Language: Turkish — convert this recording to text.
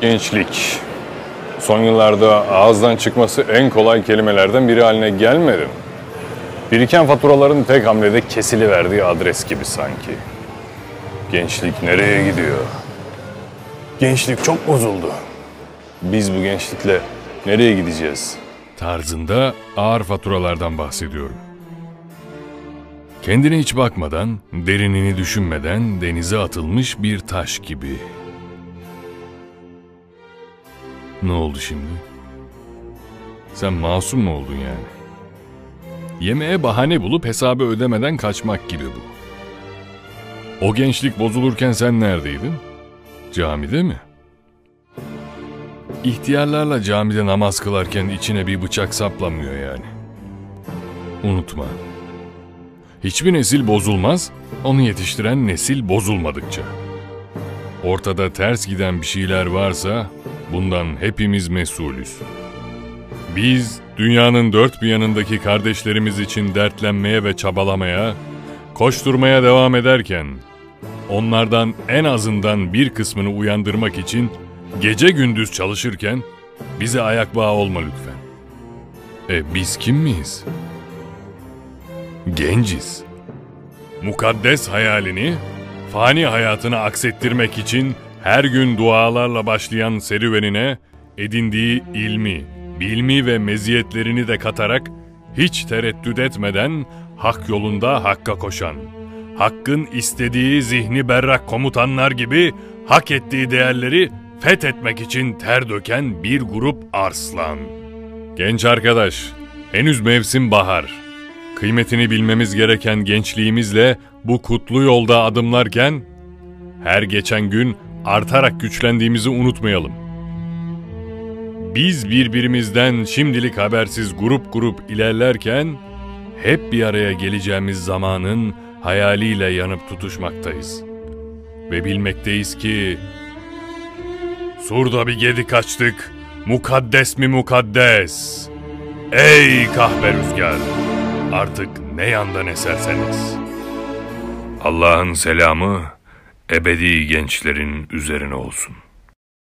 Gençlik. Son yıllarda ağızdan çıkması en kolay kelimelerden biri haline gelmedi? Biriken faturaların tek hamlede kesiliverdiği adres gibi sanki. Gençlik nereye gidiyor? Gençlik çok bozuldu. Biz bu gençlikle nereye gideceğiz? Tarzında ağır faturalardan bahsediyorum. Kendine hiç bakmadan, derinini düşünmeden denize atılmış bir taş gibi. Ne oldu şimdi? Sen masum mu oldun yani? Yemeğe bahane bulup hesabı ödemeden kaçmak gibi bu. O gençlik bozulurken sen neredeydin? Camide mi? İhtiyarlarla camide namaz kılarken içine bir bıçak saplanmıyor yani. Unutma. Hiçbir nesil bozulmaz, onu yetiştiren nesil bozulmadıkça. Ortada ters giden bir şeyler varsa bundan hepimiz mesulüz. Biz dünyanın dört bir yanındaki kardeşlerimiz için dertlenmeye ve çabalamaya, koşturmaya devam ederken onlardan en azından bir kısmını uyandırmak için gece gündüz çalışırken bize ayak bağı olma lütfen. E biz kim miyiz? Genciz. Mukaddes hayalini fani hayatını aksettirmek için her gün dualarla başlayan serüvenine edindiği ilmi, bilmi ve meziyetlerini de katarak hiç tereddüt etmeden hak yolunda hakka koşan, hakkın istediği zihni berrak komutanlar gibi hak ettiği değerleri fethetmek için ter döken bir grup arslan. Genç arkadaş, henüz mevsim bahar. Kıymetini bilmemiz gereken gençliğimizle bu kutlu yolda adımlarken her geçen gün artarak güçlendiğimizi unutmayalım. Biz birbirimizden şimdilik habersiz grup grup ilerlerken hep bir araya geleceğimiz zamanın hayaliyle yanıp tutuşmaktayız. Ve bilmekteyiz ki Surda bir gedi kaçtık, mukaddes mi mukaddes? Ey kahpe rüzgar! Artık ne yandan eserseniz. Allah'ın selamı ebedi gençlerin üzerine olsun.